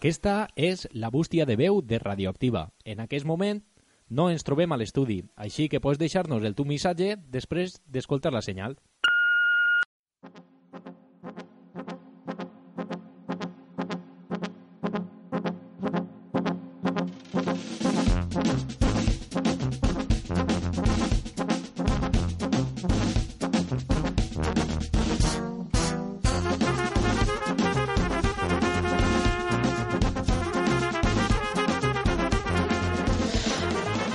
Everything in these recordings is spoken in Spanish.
Aquesta és la bústia de veu de Radioactiva. En aquest moment no ens trobem a l'estudi, així que pots deixar-nos el teu missatge després d'escoltar la senyal.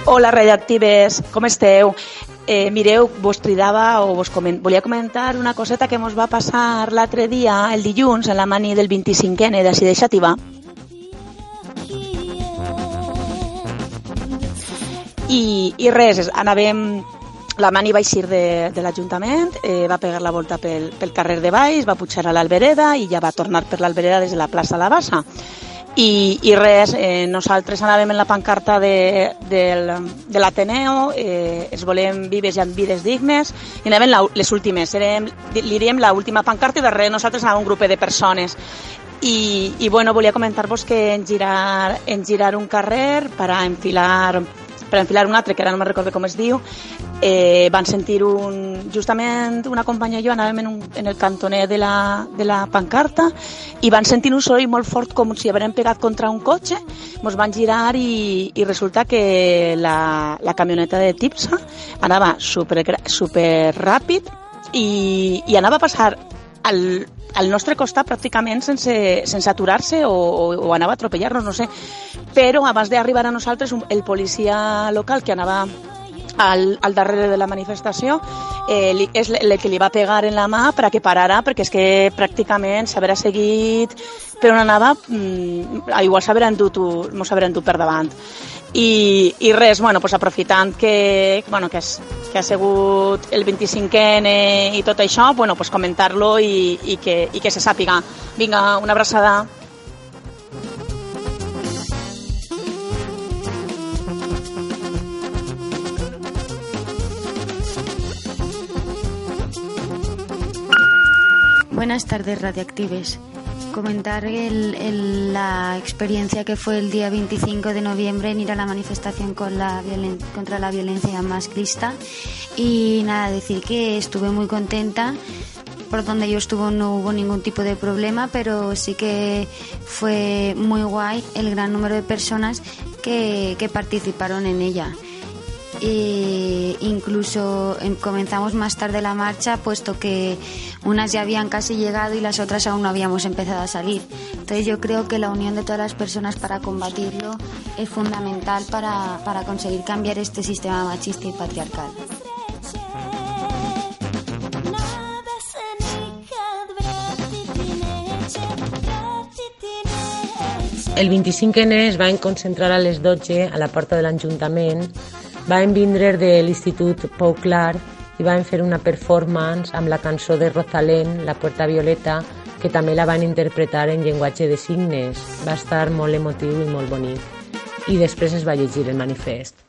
Hola, radioactives, com esteu? Eh, mireu, vos cridava o vos coment... volia comentar una coseta que mos va passar l'altre dia, el dilluns, en la mani del 25N de Sideixativa. I, I res, anàvem... La mani va eixir de, de l'Ajuntament, eh, va pegar la volta pel, pel carrer de baix, va pujar a l'Albereda i ja va tornar per l'Albereda des de la plaça La Bassa i, i res, eh, nosaltres anàvem en la pancarta de, de, de l'Ateneo, eh, es volem vives i amb vides dignes, i anàvem la, les últimes, érem, li diríem l'última pancarta i darrere nosaltres anava un grup de persones. I, i bueno, volia comentar-vos que en girar, en girar un carrer per a enfilar per enfilar un altre, que ara no me'n recordo com es diu, eh, van sentir un, justament una companya i jo anàvem en, un, en el cantoner de la, de la pancarta i van sentir un soroll molt fort com si hagueren pegat contra un cotxe, ens van girar i, i resulta que la, la camioneta de Tipsa anava super, super ràpid i, i anava a passar al, al nostre costat pràcticament sense, sense aturar-se o, o, o anava a atropellar-nos, no sé. Però abans d'arribar a nosaltres, el policia local que anava al, al darrere de la manifestació eh, li, és el que li va pegar en la mà perquè parara, perquè és que pràcticament s'haurà seguit per on anava, mmm, igual s'haurà endut, endut per davant. I, i res, bueno, pues aprofitant que, bueno, que, és, que ha sigut el 25N i tot això, bueno, pues comentar-lo i, i, que, i que se sàpiga. Vinga, una abraçada. Buenas tardes, radioactives. Comentar el, la experiencia que fue el día 25 de noviembre en ir a la manifestación con la contra la violencia más crista y nada, decir que estuve muy contenta. Por donde yo estuve no hubo ningún tipo de problema, pero sí que fue muy guay el gran número de personas que participaron en ella. E incluso comenzamos más tarde la marcha, puesto que unas ya habían casi llegado y las otras aún no habíamos empezado a salir. Entonces yo creo que la unión de todas las personas para combatirlo es fundamental para, para conseguir cambiar este sistema machista y patriarcal. El 25N es va concentrar a les 12 a la porta de l'Ajuntament van vindre de l'Institut Pau Clar i van fer una performance amb la cançó de Rosalén, La Puerta Violeta, que també la van interpretar en llenguatge de signes. Va estar molt emotiu i molt bonic. I després es va llegir el manifest.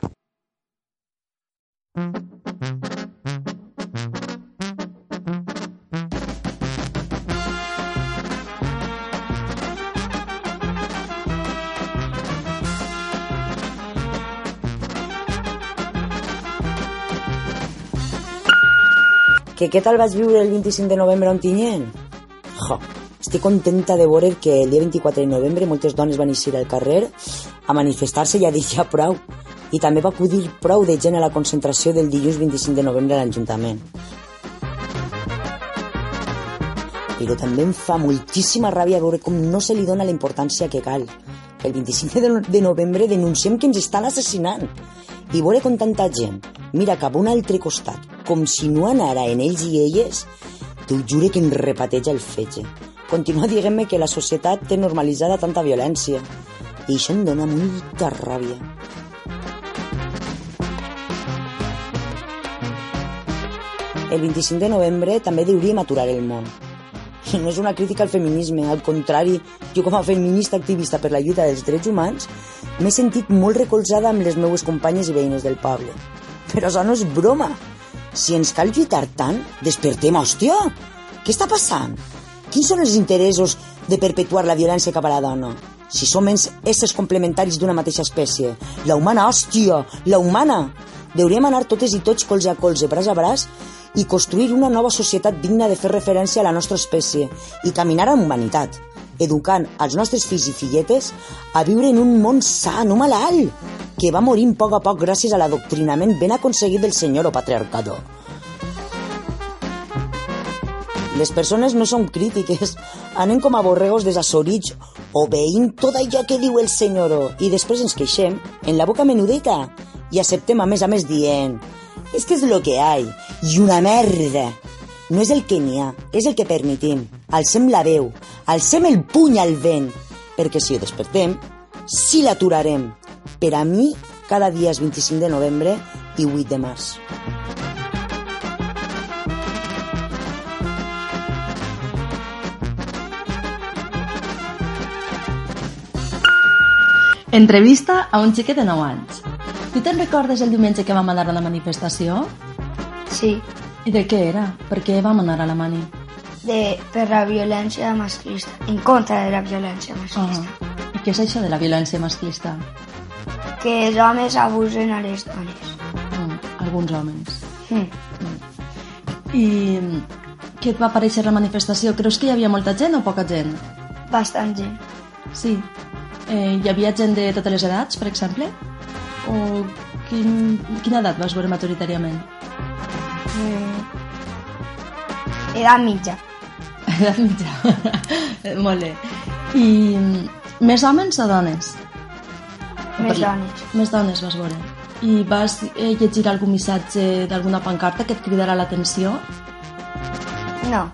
Que què tal vaig viure el 25 de novembre a Ontinyent? Jo, estic contenta de veure que el dia 24 de novembre moltes dones van eixir al carrer a manifestar-se i a dir ja prou. I també va acudir prou de gent a la concentració del dilluns 25 de novembre a l'Ajuntament. Però també em fa moltíssima ràbia veure com no se li dona la importància que cal. El 25 de novembre denunciem que ens estan assassinant i veure com tanta gent mira cap a un altre costat, com si no anara en ells i elles, t'ho jure que em repateja el fetge. Continua dient-me que la societat té normalitzada tanta violència i això em dona molta ràbia. El 25 de novembre també deuríem aturar el món. No és una crítica al feminisme, al contrari, jo com a feminista activista per la lluita dels drets humans m'he sentit molt recolzada amb les meues companyes i veïnes del poble. Però això no és broma. Si ens cal lluitar tant, despertem, hòstia! Què està passant? Quins són els interessos de perpetuar la violència cap a la dona? Si som éssers complementaris d'una mateixa espècie. La humana, hòstia! La humana! Deuríem anar totes i tots colze a colze, braç a braç, i construir una nova societat digna de fer referència a la nostra espècie i caminar amb humanitat, educant els nostres fills i filletes a viure en un món sa, no malalt, que va morint a poc a poc gràcies a l'adoctrinament ben aconseguit del senyor o patriarcado. Les persones no són crítiques, anem com a borregos desassorits obeint tot allò que diu el senyor i després ens queixem en la boca menudeta i acceptem a més a més dient és que és lo que hay i una merda. No és el que n'hi ha, és el que permetim. Alcem la veu, alcem el puny al vent, perquè si ho despertem, sí l'aturarem. Per a mi, cada dia és 25 de novembre i 8 de març. Entrevista a un xiquet de 9 anys. Tu te'n recordes el diumenge que vam anar a la manifestació? Sí, I de què era? Per què vam anar a la mani? de, per la violència masclista, en contra de la violència masclista. Ah. I què és això de la violència masclista? Que els homes abusen a les dones. Mm, alguns homes. Mm. I què et va aparèixer la manifestació? Creus que hi havia molta gent o poca gent? Bastant gent. Sí. Eh, hi havia gent de totes les edats, per exemple? O quin, quina edat vas veure majoritàriament? Mm. Edat mitja. Edat mitja. Molt bé. I més homes o dones? Més dones. Més dones vas veure. I vas eh, llegir algun missatge d'alguna pancarta que et cridarà l'atenció? No.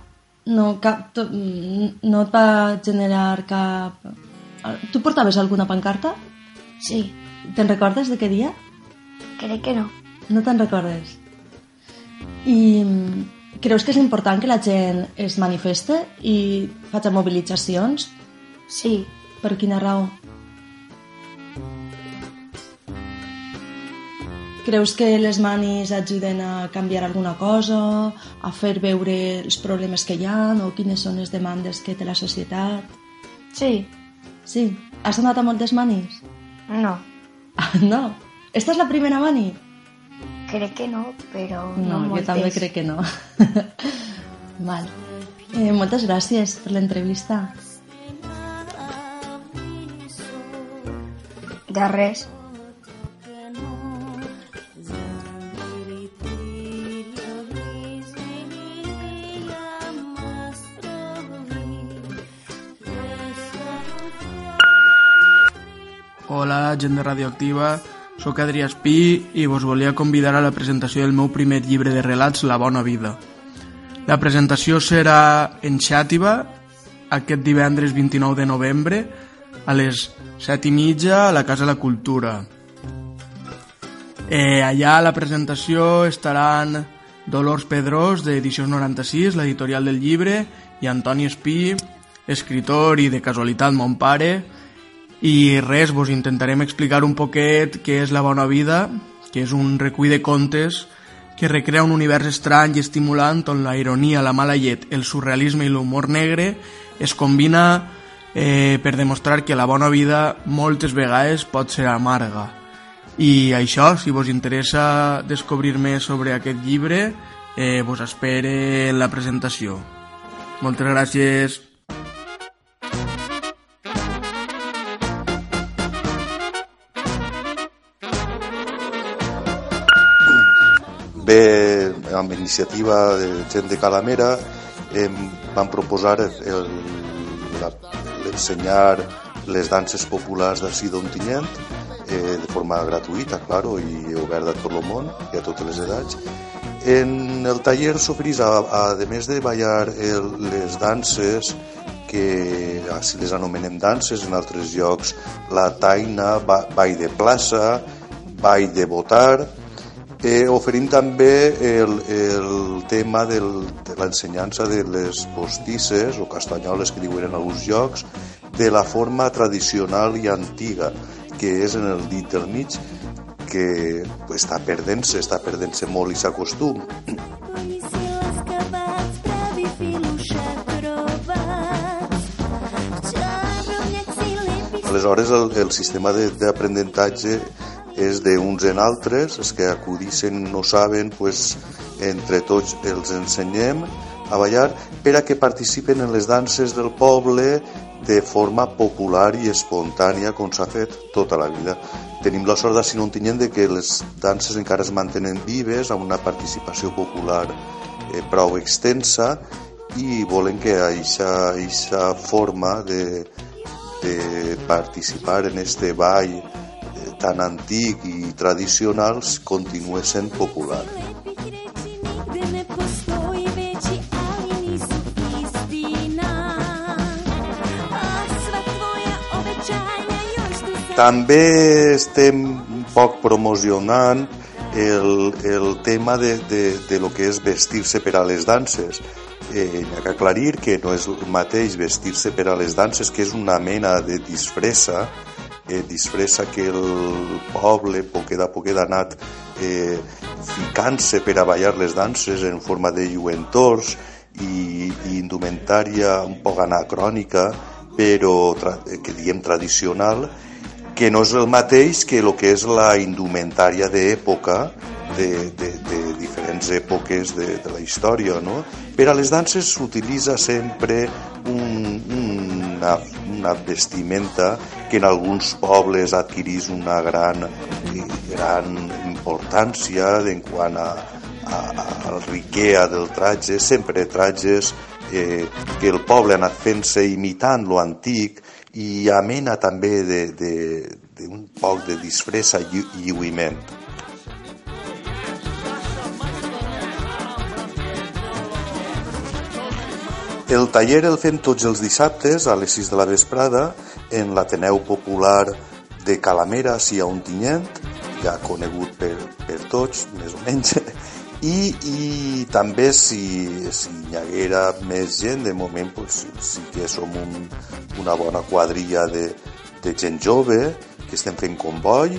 No, cap, mm, no et va generar cap... Ah, Tu portaves alguna pancarta? Sí. Te'n recordes de què dia? Crec que no. No te'n recordes? I mm, creus que és important que la gent es manifeste i faci mobilitzacions? Sí. Per quina raó? Creus que les manis ajuden a canviar alguna cosa, a fer veure els problemes que hi ha o quines són les demandes que té la societat? Sí. Sí? Has anat a moltes manis? No. Ah, no. Esta és la primera mani? Crec que no, però no, moltes. també crec que no. Val. Eh, moltes gràcies per l'entrevista. De res. Gent de Radioactiva. Soc Adrià Espí i vos volia convidar a la presentació del meu primer llibre de relats, La bona vida. La presentació serà en Xàtiva, aquest divendres 29 de novembre, a les 7 i mitja a la Casa de la Cultura. Eh, allà a la presentació estaran Dolors Pedrós, d'Edicions 96, l'editorial del llibre, i Antoni Espí, escritor i de casualitat mon pare, i res, vos intentarem explicar un poquet què és La bona vida, que és un recull de contes que recrea un univers estrany i estimulant on la ironia, la mala llet, el surrealisme i l'humor negre es combina eh, per demostrar que la bona vida moltes vegades pot ser amarga. I això, si vos interessa descobrir més sobre aquest llibre, eh, vos espere la presentació. Moltes gràcies. Bé, amb iniciativa de gent de Calamera em van proposar l'ensenyar les danses populars d'ací d'Ontinyent eh, de forma gratuïta, claro, i oberta a tot el món i a totes les edats. En el taller s'oferís, a, a, a més de ballar el, les danses, que si les anomenem danses, en altres llocs la taina, ba, ball de plaça, ball de votar, Eh, oferim també el, el tema del, de l'ensenyança de les postisses o castanyoles que diuen en alguns llocs de la forma tradicional i antiga que és en el dit del mig que està perdent-se, està perdent-se molt i s'acostum. Aleshores, el, el sistema d'aprenentatge és d'uns en altres, els que acudixen no saben, pues, entre tots els ensenyem a ballar per a que participen en les danses del poble de forma popular i espontània com s'ha fet tota la vida. Tenim la sort de si no en de que les danses encara es mantenen vives amb una participació popular eh, prou extensa i volen que aquesta forma de, de participar en este ball tan antic i tradicionals continua sent popular. També estem poc promocionant el, el tema de, de, de lo que és vestir-se per a les danses. Eh, ha que aclarir que no és el mateix vestir-se per a les danses, que és una mena de disfressa, eh, disfressa que el poble poquet a poquet ha anat eh, ficant-se per a ballar les danses en forma de lluentors i, i indumentària un poc anacrònica però eh, que diem tradicional que no és el mateix que el que és la indumentària d'època de, de, de diferents èpoques de, de la història. No? Per a les danses s'utilitza sempre un, una, una vestimenta que en alguns pobles adquirís una gran, gran importància en quant a, a, a riquea del traje, sempre trajes eh, que el poble ha anat fent-se imitant lo antic i amena també d'un poc de disfressa i lluïment. El taller el fem tots els dissabtes a les 6 de la vesprada en l'Ateneu Popular de Calamera, si a Ontinyent, ja conegut per, per tots, més o menys, i, i també si, si hi haguera més gent, de moment pues, sí que som un, una bona quadrilla de, de gent jove que estem fent comboi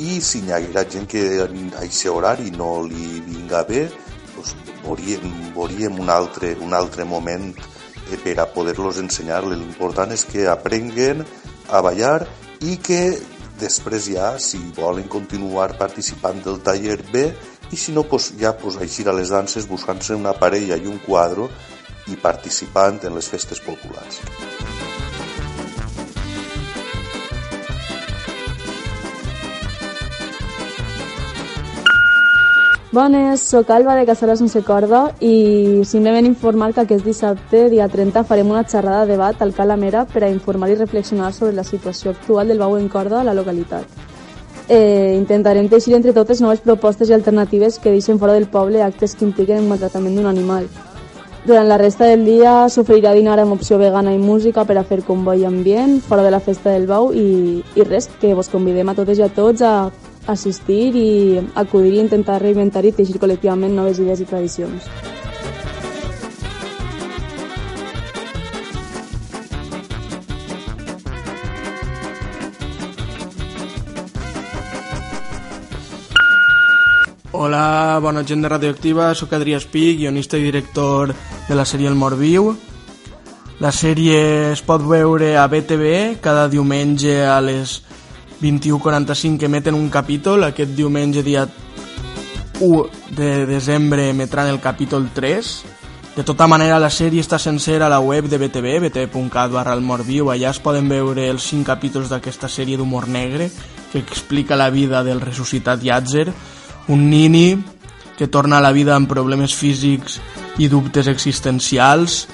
i si hi haguera gent que a aquest horari no li vinga bé, pues, veuríem, veuríem un, altre, un altre moment per a poder-los ensenyar. L'important és que aprenguen a ballar i que després ja, si volen continuar participant del taller bé, i si no, pues, ja pues, així a les danses buscant-se una parella i un quadre i participant en les festes populars. Bones, sóc Alba de Cassola sense corda i simplement informar que aquest dissabte, dia 30, farem una xerrada de debat al Calamera per a informar i reflexionar sobre la situació actual del bau en corda a la localitat. Eh, intentarem teixir entre totes noves propostes i alternatives que deixen fora del poble actes que impliquen el maltratament d'un animal. Durant la resta del dia s'oferirà dinar amb opció vegana i música per a fer comboi ambient fora de la festa del bau i, i res, que vos convidem a totes i a tots a assistir i acudir i intentar reinventar i teixir col·lectivament noves idees i tradicions. Hola, bona gent de Radioactiva, sóc Adrià Espic, guionista i director de la sèrie El Mort Viu. La sèrie es pot veure a BTV cada diumenge a les 21.45 que emeten un capítol. Aquest diumenge, dia 1 de desembre, emetran el capítol 3. De tota manera, la sèrie està sencera a la web de BTV, btv.cat barra el morviu. Allà es poden veure els 5 capítols d'aquesta sèrie d'humor negre que explica la vida del ressuscitat Yatzer, un nini que torna a la vida amb problemes físics i dubtes existencials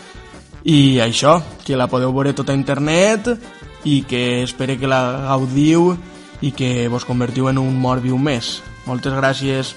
i això, que la podeu veure tota a internet i que espere que la gaudiu i que vos convertiu en un Morbius més. Moltes gràcies.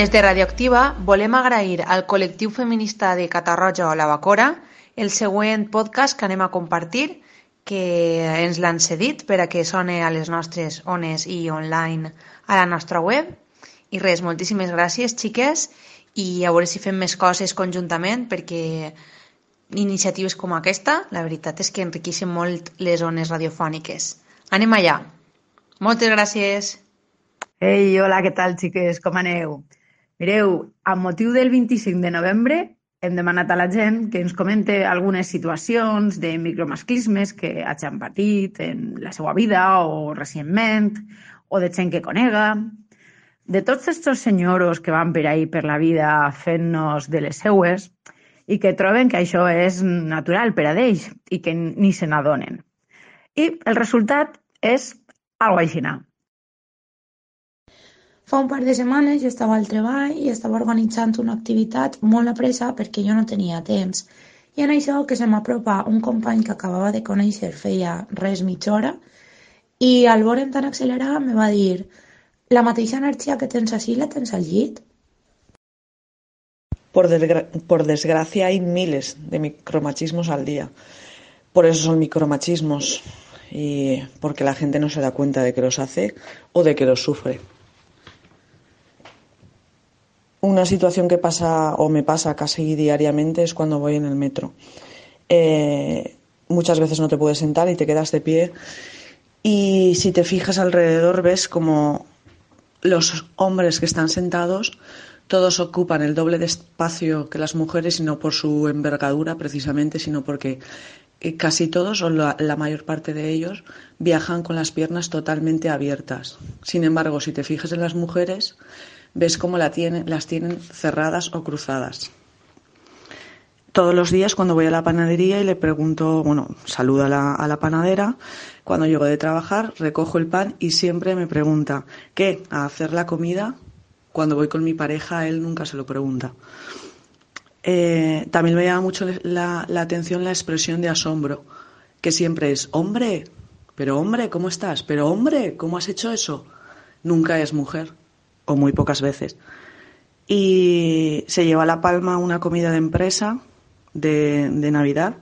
Des de Radioactiva volem agrair al col·lectiu feminista de Catarroja o la Bacora el següent podcast que anem a compartir que ens l'han cedit per a que sone a les nostres ones i online a la nostra web. I res, moltíssimes gràcies, xiques, i a veure si fem més coses conjuntament perquè iniciatives com aquesta, la veritat és que enriqueixen molt les ones radiofòniques. Anem allà. Moltes gràcies. Ei, hola, què tal, xiques? Com aneu? Mireu, amb motiu del 25 de novembre hem demanat a la gent que ens comente algunes situacions de micromasclismes que hagin patit en la seva vida o recentment, o de gent que conega. De tots aquests senyoros que van per ahí per la vida fent-nos de les seues i que troben que això és natural per a d'ells i que ni se n'adonen. I el resultat és algo així. Fa un par de setmanes jo estava al treball i estava organitzant una activitat molt a pressa perquè jo no tenia temps. I en això que se m'apropa un company que acabava de conèixer feia res mitja hora i al veure'm tan accelerar me va dir la mateixa energia que tens així la tens al llit? Por, desgra- por desgracia hay miles de micromachismos al día. Por eso son micromachismos y porque la gente no se da cuenta de que los hace o de que los sufre. Una situación que pasa o me pasa casi diariamente es cuando voy en el metro. Eh, muchas veces no te puedes sentar y te quedas de pie y si te fijas alrededor ves como los hombres que están sentados todos ocupan el doble de espacio que las mujeres y no por su envergadura precisamente, sino porque eh, casi todos o la, la mayor parte de ellos viajan con las piernas totalmente abiertas. Sin embargo, si te fijas en las mujeres, ves cómo la tienen, las tienen cerradas o cruzadas. todos los días cuando voy a la panadería y le pregunto, bueno, saludo a la, a la panadera, cuando llego de trabajar recojo el pan y siempre me pregunta, ¿qué? ¿A hacer la comida? Cuando voy con mi pareja, él nunca se lo pregunta. Eh, también me llama mucho la, la atención la expresión de asombro, que siempre es, hombre, pero hombre, ¿cómo estás? Pero hombre, ¿cómo has hecho eso? Nunca es mujer, o muy pocas veces. Y se lleva a la palma una comida de empresa de, de Navidad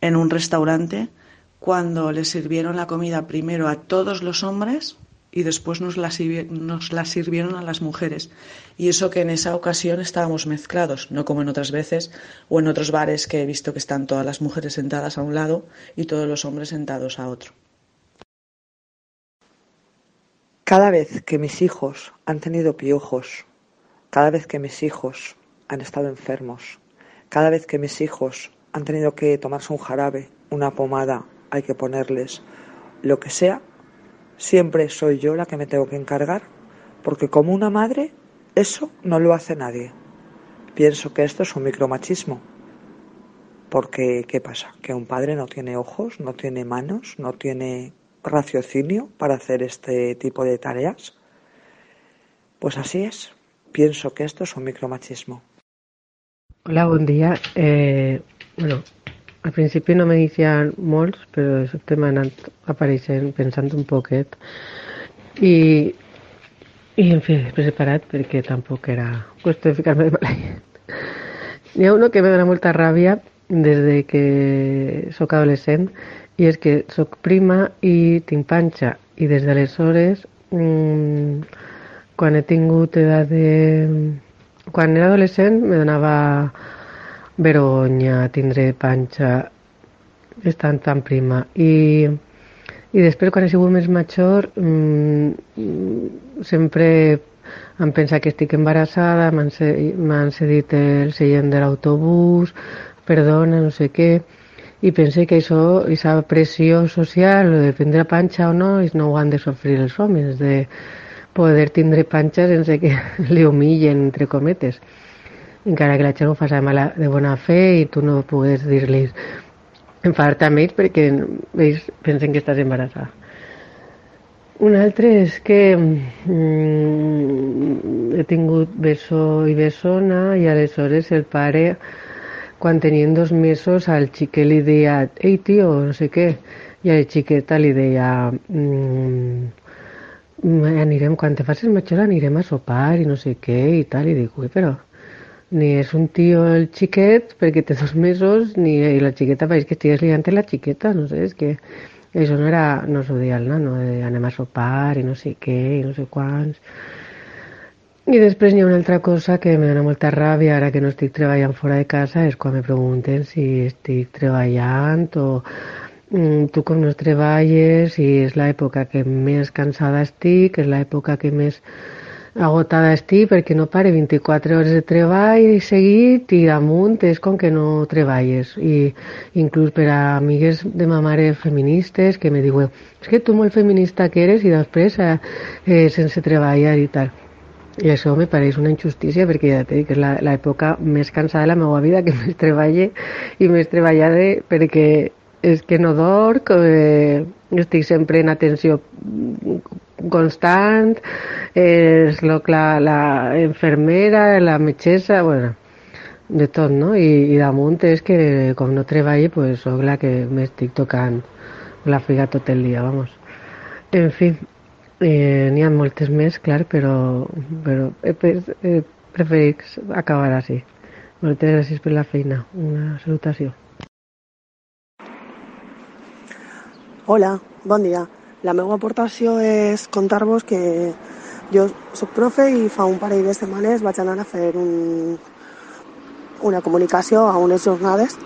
en un restaurante cuando le sirvieron la comida primero a todos los hombres y después nos la, nos la sirvieron a las mujeres. Y eso que en esa ocasión estábamos mezclados, no como en otras veces o en otros bares que he visto que están todas las mujeres sentadas a un lado y todos los hombres sentados a otro. Cada vez que mis hijos han tenido piojos, cada vez que mis hijos han estado enfermos, cada vez que mis hijos han tenido que tomarse un jarabe, una pomada, hay que ponerles lo que sea, siempre soy yo la que me tengo que encargar, porque como una madre, eso no lo hace nadie. Pienso que esto es un micromachismo. Porque, ¿qué pasa? Que un padre no tiene ojos, no tiene manos, no tiene raciocinio para hacer este tipo de tareas. Pues así es. Pienso que esto es un micromachismo. Hola, bon dia. Eh, bueno, al principi no me decían molts, sobte m'ha anat apareixent pensant un poquet. I, i en fi, després he parat perquè tampoc era qüestió de ficar-me de mala. N'hi ha uno que me dona molta ràbia des de que sóc adolescent i és que sóc prima i tinc panxa. I des d'aleshores mmm, quan he tingut edat de... quan era adolescent me donava vergonya tindre panxa estant tan prima. I, i després quan he sigut més major mmm, sempre em pensa que estic embarassada m'han ce- m'han cedit el seient de l'autobús perdona, no sé què i pense que això, aquesta pressió social de prendre panxa o no, no ho han de sofrir els homes de poder tindre panxa sense que li humillen, entre cometes encara que la gent ho faci mala, de bona fe i tu no pugues dir-los enfadar-te amb ells perquè ells pensen que estàs embarassada. Un altre és que mm, he tingut beso i bessona i aleshores el pare quan tenien dos mesos al xiquet li deia ei tio, no sé què i a la xiqueta li deia mm, anirem, quan te facis major anirem a sopar i no sé què i tal i dic, ui, però ni és un tio el xiquet perquè té dos mesos ni i la xiqueta pareix que estigués liant la xiqueta no sé, és que això no era no s'ho deia el nano, de anem a sopar i no sé què i no sé quants i després hi ha una altra cosa que me dona molta ràbia ara que no estic treballant fora de casa és quan me pregunten si estic treballant o mm, tu com no treballes i és l'època que més cansada estic, és l'època que més agotada estic perquè no pare 24 hores de treball seguit i damunt és com que no treballes. I inclús per a amigues de ma mare feministes que me diuen és que tu molt feminista que eres i després eh, eh, sense treballar i tal i això me pareix una injustícia perquè ja que és l'època més cansada de la meva vida que més treballe i més treballada perquè és que no dorc, eh, estic sempre en atenció constant, és lo, la, la enfermera, la metgessa, bueno, de tot, no? I, i damunt és que com no treballi, pues sóc la que m'estic tocant la figa tot el dia, vamos. En fi, eh, n'hi ha moltes més, clar, però, però he, he preferit acabar així. Moltes gràcies per la feina. Una salutació. Hola, bon dia. La meva aportació és contar-vos que jo sóc profe i fa un parell de setmanes vaig anar a fer un, una comunicació a unes jornades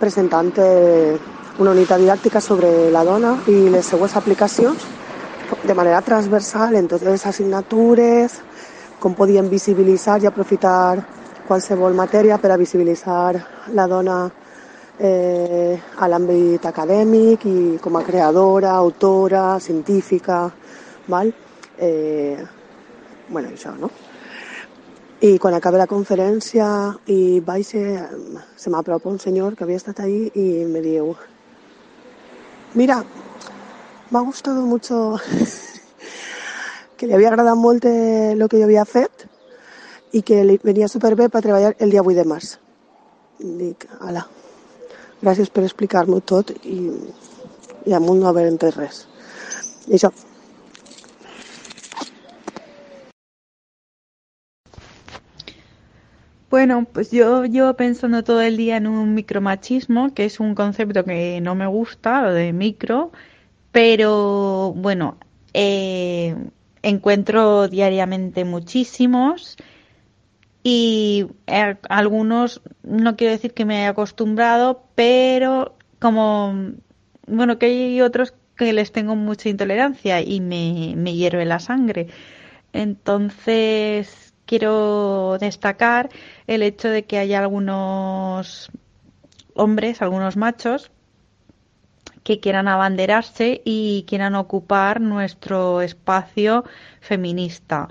presentant eh, una unitat didàctica sobre la dona i les seues aplicacions de manera transversal en totes les assignatures, com podíem visibilitzar i aprofitar qualsevol matèria per a visibilitzar la dona eh, a l'àmbit acadèmic i com a creadora, autora, científica, val? Eh, bueno, això, no? I quan acabe la conferència i vaig, se m'apropa un senyor que havia estat ahí i me diu mira, me ha gustado mucho que li havia agradat molt lo que jo havia fet i que li venia superbé per treballar el dia 8 de març. Dic, ala, gràcies per explicar-m'ho tot i, i amunt no haver res. I això, Bueno, pues yo llevo pensando todo el día en un micromachismo, que es un concepto que no me gusta, lo de micro, pero bueno, eh, encuentro diariamente muchísimos y eh, algunos, no quiero decir que me haya acostumbrado, pero como, bueno, que hay otros que les tengo mucha intolerancia y me, me hierve la sangre. Entonces, quiero destacar el hecho de que hay algunos hombres, algunos machos, que quieran abanderarse y quieran ocupar nuestro espacio feminista.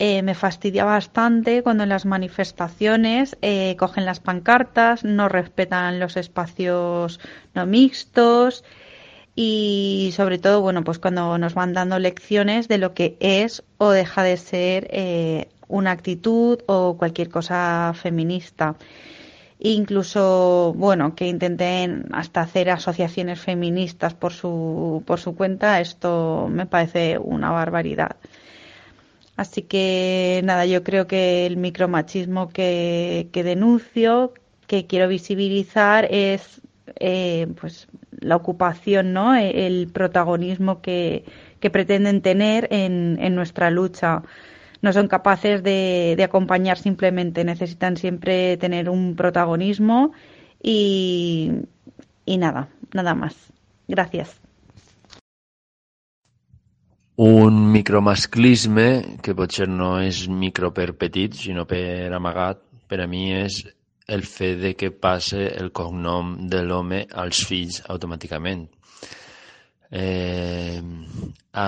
Eh, me fastidia bastante cuando en las manifestaciones eh, cogen las pancartas, no respetan los espacios no mixtos y sobre todo, bueno, pues cuando nos van dando lecciones de lo que es o deja de ser eh, una actitud o cualquier cosa feminista. Incluso, bueno, que intenten hasta hacer asociaciones feministas por su, por su cuenta, esto me parece una barbaridad. Así que nada, yo creo que el micromachismo que, que denuncio, que quiero visibilizar, es eh, pues la ocupación, ¿no? El protagonismo que, que pretenden tener en, en nuestra lucha no son capaces de, de acompañar simplemente, necesitan siempre tener un protagonismo y, nada, nada más. Gracias. Un micromasclisme, que potser no és micro per petit, sinó per amagat, per a mi és el fet de que passe el cognom de l'home als fills automàticament. Eh, a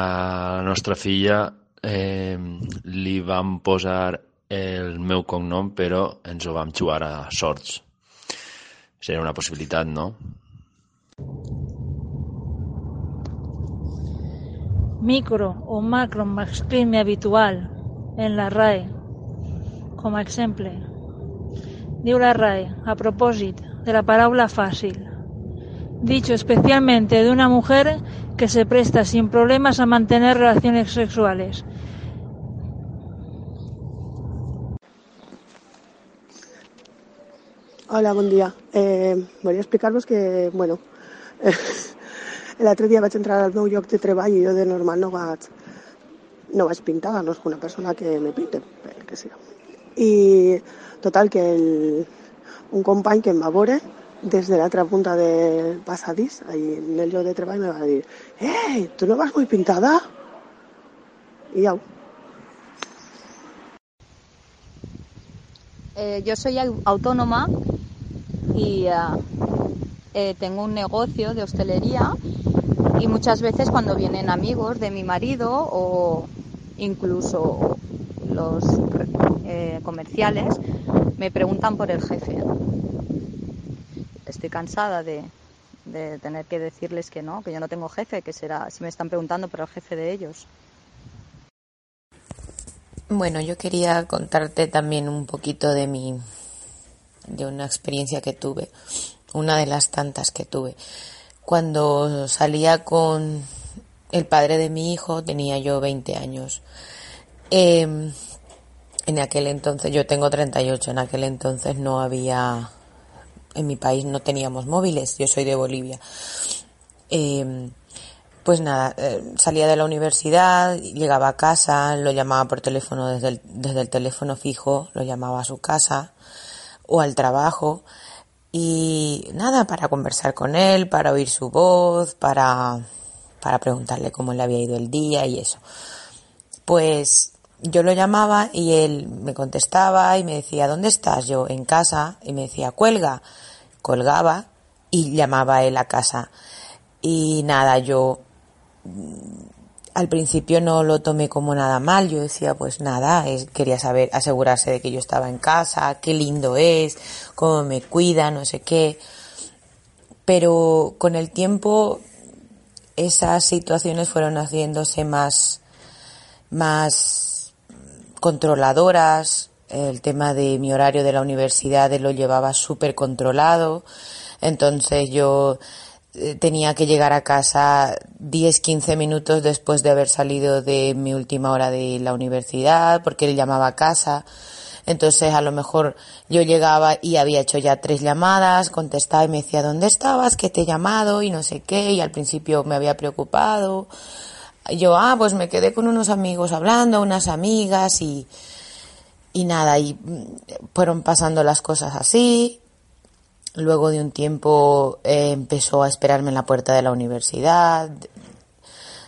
la nostra filla eh, li vam posar el meu cognom, però ens ho vam jugar a sorts. Seria una possibilitat, no? Micro o macro masclisme habitual en la RAE. Com a exemple, diu la RAE, a propòsit de la paraula fàcil, dicho especialmente de una mujer que se presta sin problemas a mantener relaciones sexuales. Hola, bon dia. Eh, volia explicar-vos que, bueno, eh, l'altre dia vaig entrar al meu lloc de treball i jo de normal no vaig, no vaig pintar, no és una persona que me pinte, pel que sigui. I total, que un company que em va veure des de l'altra punta del passadís, ahí en el lloc de treball, me va dir «Eh, tu no vas muy pintada?» I au. Eh, yo soy au- autónoma y ah, eh, tengo un negocio de hostelería y muchas veces cuando vienen amigos de mi marido o incluso los eh, comerciales me preguntan por el jefe. Estoy cansada de, de tener que decirles que no, que yo no tengo jefe, que será si me están preguntando por el jefe de ellos. Bueno, yo quería contarte también un poquito de mi de una experiencia que tuve, una de las tantas que tuve. Cuando salía con el padre de mi hijo tenía yo 20 años. Eh, en aquel entonces, yo tengo 38, en aquel entonces no había, en mi país no teníamos móviles, yo soy de Bolivia. Eh, pues nada, eh, salía de la universidad, llegaba a casa, lo llamaba por teléfono desde el, desde el teléfono fijo, lo llamaba a su casa o al trabajo y nada, para conversar con él, para oír su voz, para, para preguntarle cómo le había ido el día y eso. Pues yo lo llamaba y él me contestaba y me decía, ¿dónde estás? Yo en casa y me decía, cuelga. Colgaba y llamaba él a casa. Y nada, yo al principio no lo tomé como nada mal, yo decía pues nada, quería saber, asegurarse de que yo estaba en casa, qué lindo es, cómo me cuida, no sé qué. Pero con el tiempo esas situaciones fueron haciéndose más, más controladoras, el tema de mi horario de la universidad lo llevaba súper controlado, entonces yo eh, tenía que llegar a casa 10, 15 minutos después de haber salido de mi última hora de la universidad, porque él llamaba a casa. Entonces a lo mejor yo llegaba y había hecho ya tres llamadas, contestaba y me decía, ¿dónde estabas? Que te he llamado y no sé qué, y al principio me había preocupado. Yo, ah, pues me quedé con unos amigos hablando, unas amigas y, y nada, y mm, fueron pasando las cosas así. Luego de un tiempo eh, empezó a esperarme en la puerta de la universidad.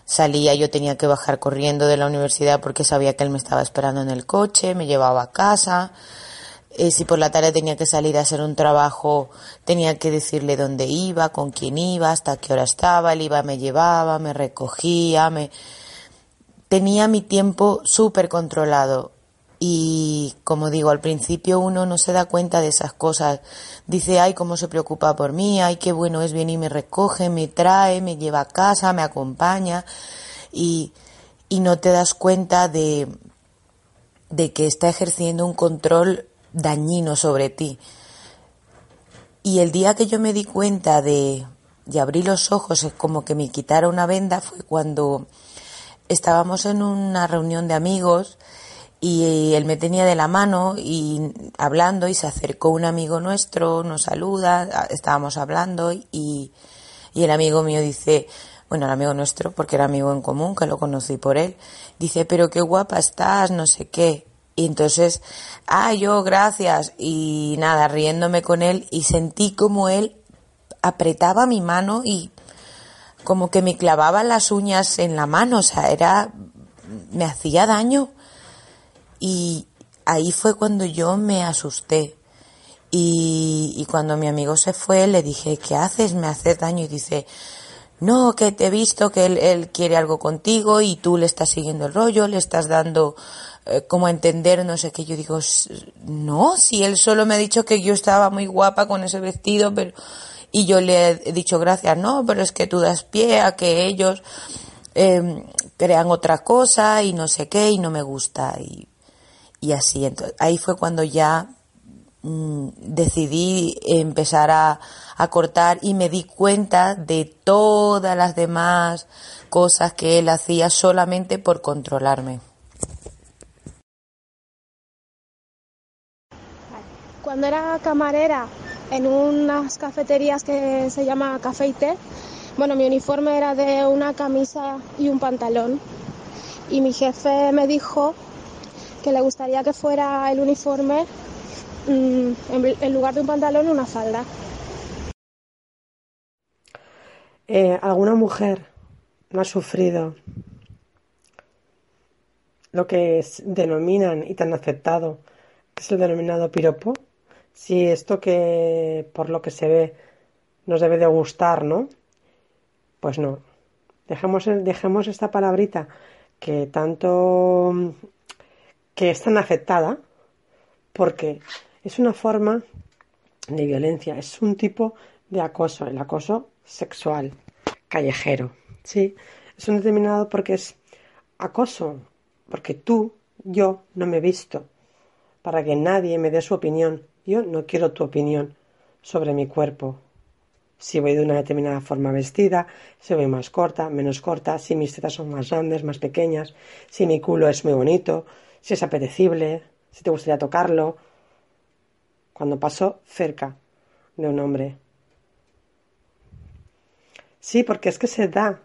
Salía, yo tenía que bajar corriendo de la universidad porque sabía que él me estaba esperando en el coche, me llevaba a casa. Eh, si por la tarde tenía que salir a hacer un trabajo, tenía que decirle dónde iba, con quién iba, hasta qué hora estaba. Él iba, me llevaba, me recogía, me... Tenía mi tiempo súper controlado. Y como digo, al principio uno no se da cuenta de esas cosas. Dice, ay, cómo se preocupa por mí, ay, qué bueno es venir y me recoge, me trae, me lleva a casa, me acompaña. Y, y no te das cuenta de, de que está ejerciendo un control dañino sobre ti. Y el día que yo me di cuenta de, de abrir los ojos, es como que me quitara una venda, fue cuando estábamos en una reunión de amigos y él me tenía de la mano y hablando y se acercó un amigo nuestro, nos saluda, estábamos hablando y, y el amigo mío dice, bueno, el amigo nuestro, porque era amigo en común, que lo conocí por él, dice, pero qué guapa estás, no sé qué. Y entonces, ah, yo, gracias. Y nada, riéndome con él y sentí como él apretaba mi mano y como que me clavaba las uñas en la mano, o sea, era, me hacía daño. Y ahí fue cuando yo me asusté. Y, y cuando mi amigo se fue, le dije, ¿qué haces? Me haces daño. Y dice, no, que te he visto que él, él quiere algo contigo y tú le estás siguiendo el rollo, le estás dando eh, como a entender, no sé qué. Yo digo, "S- no, si él solo me ha dicho que yo estaba muy guapa con ese vestido, pero... Y yo le he dicho gracias, no, pero es que tú das pie a que ellos eh, crean otra cosa y no sé qué y no me gusta. Y, y así, entonces, ahí fue cuando ya mm, decidí empezar a, a cortar y me di cuenta de todas las demás cosas que él hacía solamente por controlarme. Cuando era camarera en unas cafeterías que se llama Café bueno, mi uniforme era de una camisa y un pantalón. Y mi jefe me dijo que le gustaría que fuera el uniforme, en, en lugar de un pantalón, una falda. Eh, ¿Alguna mujer no ha sufrido lo que es- denominan y tan aceptado, es el denominado piropo? Si esto que por lo que se ve nos debe de gustar, ¿no? Pues no. Dejemos, dejemos esta palabrita que tanto mm, que es tan aceptada porque es una forma de violencia, es un tipo de acoso, el acoso sexual, callejero, ¿sí? Es un determinado porque es acoso, porque tú, yo, no me he visto, para que nadie me dé su opinión. Yo no quiero tu opinión sobre mi cuerpo. Si voy de una determinada forma vestida, si voy más corta, menos corta, si mis tetas son más grandes, más pequeñas, si mi culo es muy bonito, si es apetecible, si te gustaría tocarlo. Cuando paso cerca de un hombre. Sí, porque es que se da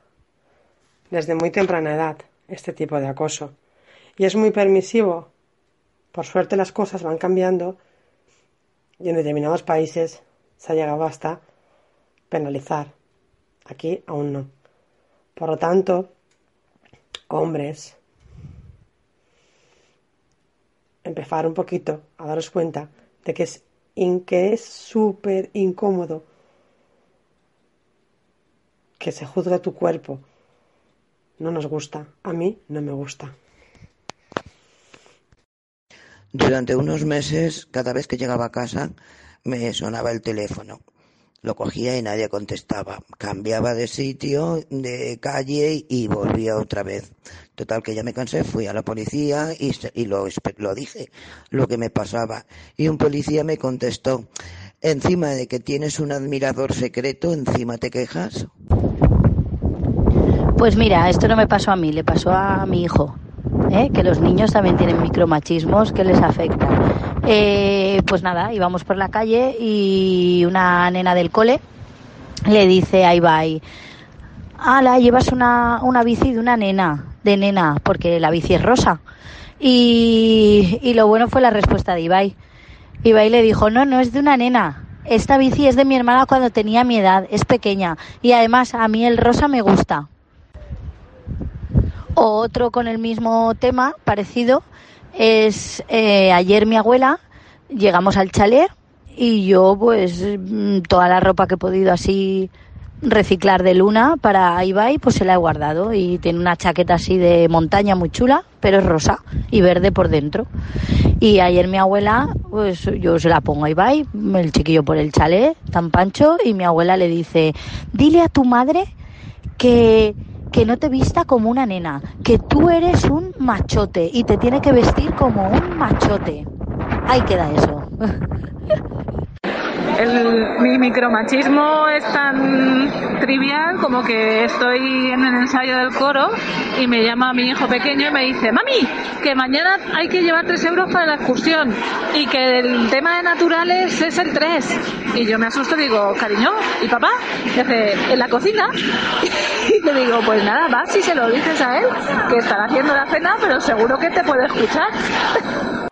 desde muy temprana edad este tipo de acoso. Y es muy permisivo. Por suerte las cosas van cambiando y en determinados países se ha llegado hasta penalizar. Aquí aún no. Por lo tanto, hombres, empezar un poquito a daros cuenta de que es in- que es súper incómodo que se juzgue tu cuerpo No nos gusta. A mí no me gusta. Durante unos meses, cada vez que llegaba a casa, me sonaba el teléfono. Lo cogía y nadie contestaba. Cambiaba de sitio, de calle y volvía otra vez. Total que ya me cansé, fui a la policía y, y lo, lo dije, lo que me pasaba. Y un policía me contestó, encima de que tienes un admirador secreto, encima te quejas. Pues mira, esto no me pasó a mí, le pasó a mi hijo. ¿eh? Que los niños también tienen micromachismos que les afectan. Eh, pues nada, íbamos por la calle y una nena del cole le dice a Ibai, ala, llevas una, una bici de una nena, de nena, porque la bici es rosa. Y, y lo bueno fue la respuesta de Ibai. Ibai le dijo, no, no es de una nena. Esta bici es de mi hermana cuando tenía mi edad, es pequeña. Y además a mí el rosa me gusta. Otro con el mismo tema, parecido, es eh, ayer mi abuela, llegamos al chalet y yo pues mm, toda la ropa que he podido así reciclar de luna para Ibai pues se la he guardado y tiene una chaqueta así de montaña muy chula, pero es rosa y verde por dentro. Y ayer mi abuela, pues yo se la pongo a Ibai, el chiquillo por el chalet, tan pancho, y mi abuela le dice, dile a tu madre que, que no te vista como una nena, que tú eres un machote y te tiene que vestir como un machote. Ahí queda eso. El, mi micromachismo es tan trivial como que estoy en el ensayo del coro y me llama mi hijo pequeño y me dice, mami, que mañana hay que llevar 3 euros para la excursión y que el tema de naturales es el 3. Y yo me asusto y digo, cariño, ¿y papá? Y dice, en la cocina. Y le digo, pues nada, vas y se lo dices a él, que estará haciendo la cena, pero seguro que te puede escuchar.